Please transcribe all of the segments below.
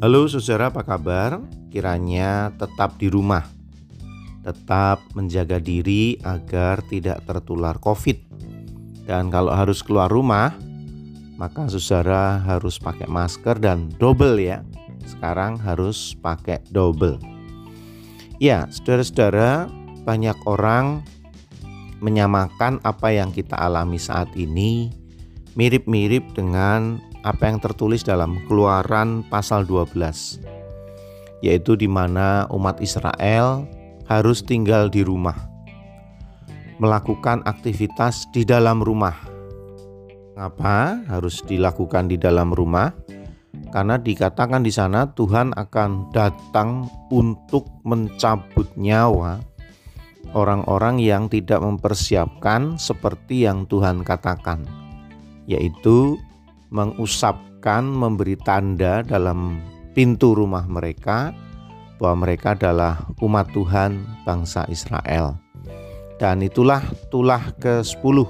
Halo saudara, apa kabar? Kiranya tetap di rumah, tetap menjaga diri agar tidak tertular COVID. Dan kalau harus keluar rumah, maka saudara harus pakai masker dan double ya. Sekarang harus pakai double. Ya, saudara-saudara, banyak orang menyamakan apa yang kita alami saat ini mirip-mirip dengan apa yang tertulis dalam Keluaran pasal 12 yaitu di mana umat Israel harus tinggal di rumah melakukan aktivitas di dalam rumah. Mengapa harus dilakukan di dalam rumah? Karena dikatakan di sana Tuhan akan datang untuk mencabut nyawa orang-orang yang tidak mempersiapkan seperti yang Tuhan katakan, yaitu mengusapkan, memberi tanda dalam pintu rumah mereka bahwa mereka adalah umat Tuhan bangsa Israel. Dan itulah tulah ke-10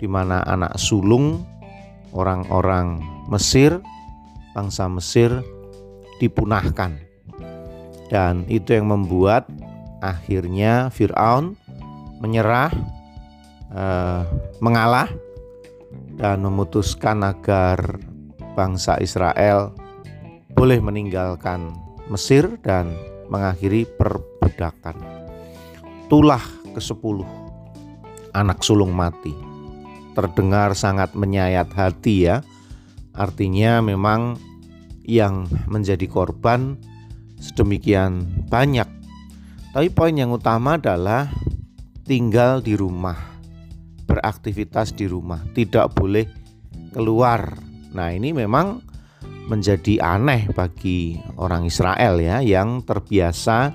di mana anak sulung orang-orang Mesir, bangsa Mesir dipunahkan. Dan itu yang membuat akhirnya Firaun menyerah, eh, mengalah dan memutuskan agar bangsa Israel boleh meninggalkan Mesir dan mengakhiri perbudakan. Tulah ke-10 anak sulung mati. Terdengar sangat menyayat hati ya. Artinya memang yang menjadi korban sedemikian banyak. Tapi poin yang utama adalah tinggal di rumah beraktivitas di rumah, tidak boleh keluar. Nah, ini memang menjadi aneh bagi orang Israel ya yang terbiasa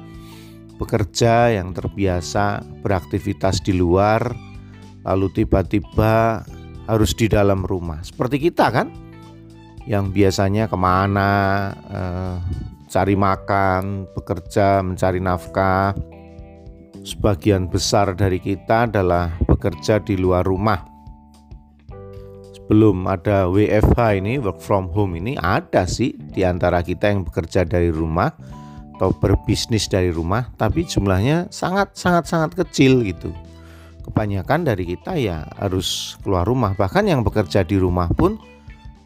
bekerja, yang terbiasa beraktivitas di luar, lalu tiba-tiba harus di dalam rumah. Seperti kita kan, yang biasanya ke mana, eh, cari makan, bekerja, mencari nafkah. Sebagian besar dari kita adalah bekerja di luar rumah. Sebelum ada WFH ini, work from home ini ada sih di antara kita yang bekerja dari rumah atau berbisnis dari rumah, tapi jumlahnya sangat sangat sangat kecil gitu. Kebanyakan dari kita ya harus keluar rumah, bahkan yang bekerja di rumah pun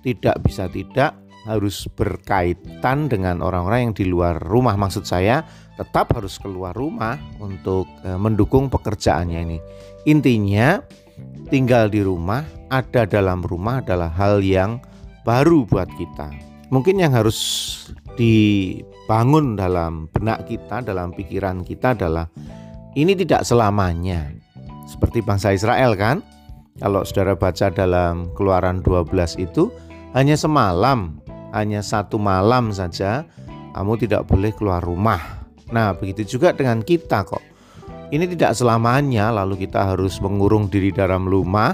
tidak bisa tidak harus berkaitan dengan orang-orang yang di luar rumah. Maksud saya, tetap harus keluar rumah untuk eh, mendukung pekerjaannya ini. Intinya, tinggal di rumah, ada dalam rumah adalah hal yang baru buat kita. Mungkin yang harus dibangun dalam benak kita, dalam pikiran kita adalah ini tidak selamanya. Seperti bangsa Israel kan? Kalau saudara baca dalam Keluaran 12 itu hanya semalam, hanya satu malam saja kamu tidak boleh keluar rumah. Nah, begitu juga dengan kita kok. Ini tidak selamanya lalu kita harus mengurung diri dalam rumah,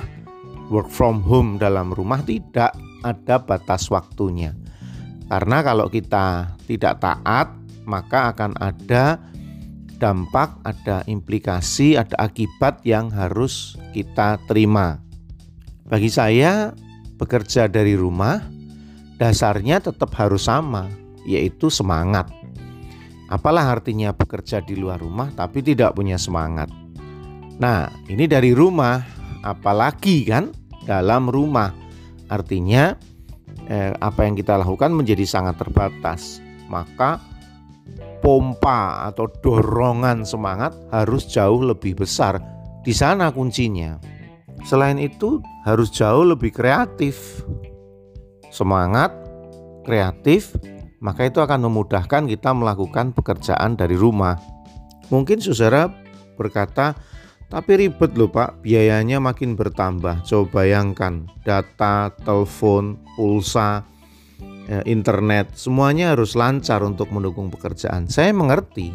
work from home dalam rumah tidak ada batas waktunya. Karena kalau kita tidak taat, maka akan ada dampak, ada implikasi, ada akibat yang harus kita terima. Bagi saya, bekerja dari rumah dasarnya tetap harus sama, yaitu semangat. Apalah artinya bekerja di luar rumah tapi tidak punya semangat? Nah, ini dari rumah, apalagi kan dalam rumah. Artinya eh, apa yang kita lakukan menjadi sangat terbatas. Maka pompa atau dorongan semangat harus jauh lebih besar. Di sana kuncinya. Selain itu harus jauh lebih kreatif. Semangat, kreatif, maka itu akan memudahkan kita melakukan pekerjaan dari rumah. Mungkin saudara berkata, tapi ribet loh Pak, biayanya makin bertambah. Coba bayangkan, data, telepon, pulsa, eh, internet, semuanya harus lancar untuk mendukung pekerjaan. Saya mengerti,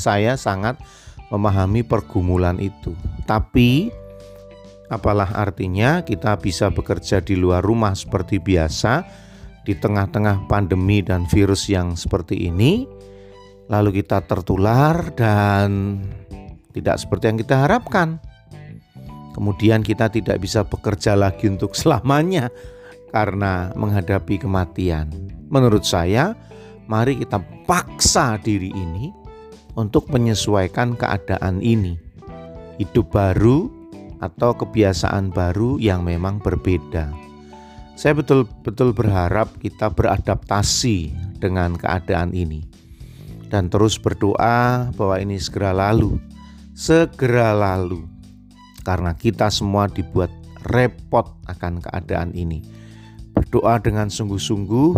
saya sangat memahami pergumulan itu. Tapi apalah artinya kita bisa bekerja di luar rumah seperti biasa di tengah-tengah pandemi dan virus yang seperti ini, lalu kita tertular dan tidak seperti yang kita harapkan. Kemudian kita tidak bisa bekerja lagi untuk selamanya karena menghadapi kematian. Menurut saya, mari kita paksa diri ini untuk menyesuaikan keadaan ini. Hidup baru atau kebiasaan baru yang memang berbeda. Saya betul-betul berharap kita beradaptasi dengan keadaan ini dan terus berdoa bahwa ini segera lalu, segera lalu, karena kita semua dibuat repot akan keadaan ini. Berdoa dengan sungguh-sungguh,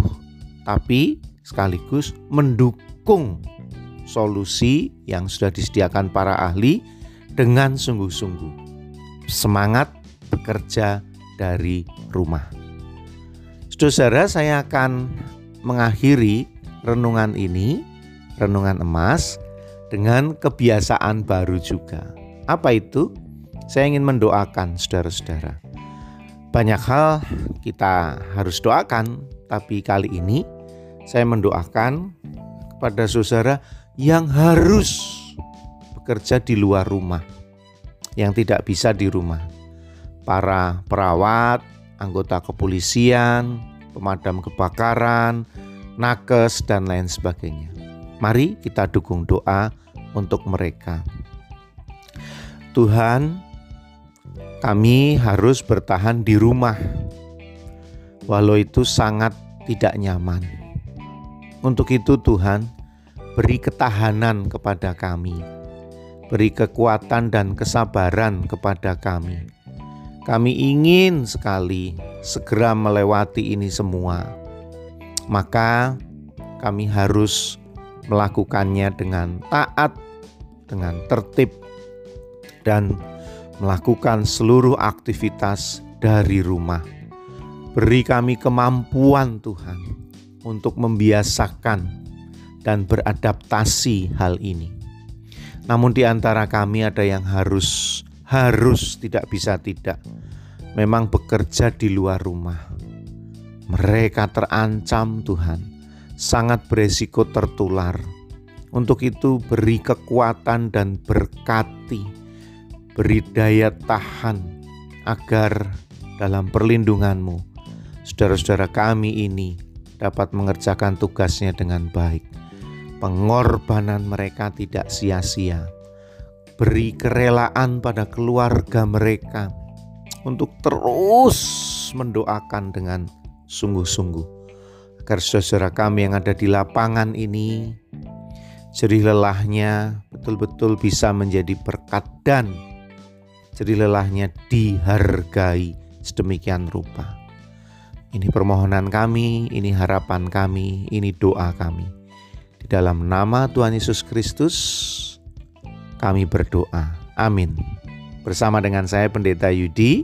tapi sekaligus mendukung solusi yang sudah disediakan para ahli dengan sungguh-sungguh. Semangat bekerja dari rumah. Saudara, saya akan mengakhiri renungan ini, renungan emas, dengan kebiasaan baru juga. Apa itu? Saya ingin mendoakan saudara-saudara. Banyak hal kita harus doakan, tapi kali ini saya mendoakan kepada saudara yang harus bekerja di luar rumah, yang tidak bisa di rumah. Para perawat, anggota kepolisian, pemadam kebakaran, nakes, dan lain sebagainya. Mari kita dukung doa untuk mereka. Tuhan, kami harus bertahan di rumah, walau itu sangat tidak nyaman. Untuk itu, Tuhan, beri ketahanan kepada kami, beri kekuatan dan kesabaran kepada kami. Kami ingin sekali segera melewati ini semua, maka kami harus melakukannya dengan taat, dengan tertib, dan melakukan seluruh aktivitas dari rumah. Beri kami kemampuan, Tuhan, untuk membiasakan dan beradaptasi hal ini. Namun, di antara kami ada yang harus, harus tidak bisa tidak, memang bekerja di luar rumah. Mereka terancam, Tuhan, sangat beresiko tertular. Untuk itu, beri kekuatan dan berkati, beri daya tahan agar dalam perlindunganmu saudara-saudara kami ini dapat mengerjakan tugasnya dengan baik. Pengorbanan mereka tidak sia-sia. Beri kerelaan pada keluarga mereka untuk terus mendoakan dengan sungguh-sungguh agar saudara kami yang ada di lapangan ini jerih lelahnya betul-betul bisa menjadi berkat dan jerih lelahnya dihargai sedemikian rupa. Ini permohonan kami, ini harapan kami, ini doa kami. Dalam nama Tuhan Yesus Kristus, kami berdoa. Amin. Bersama dengan saya Pendeta Yudi,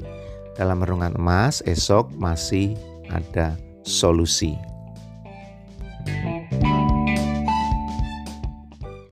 dalam renungan emas esok masih ada solusi.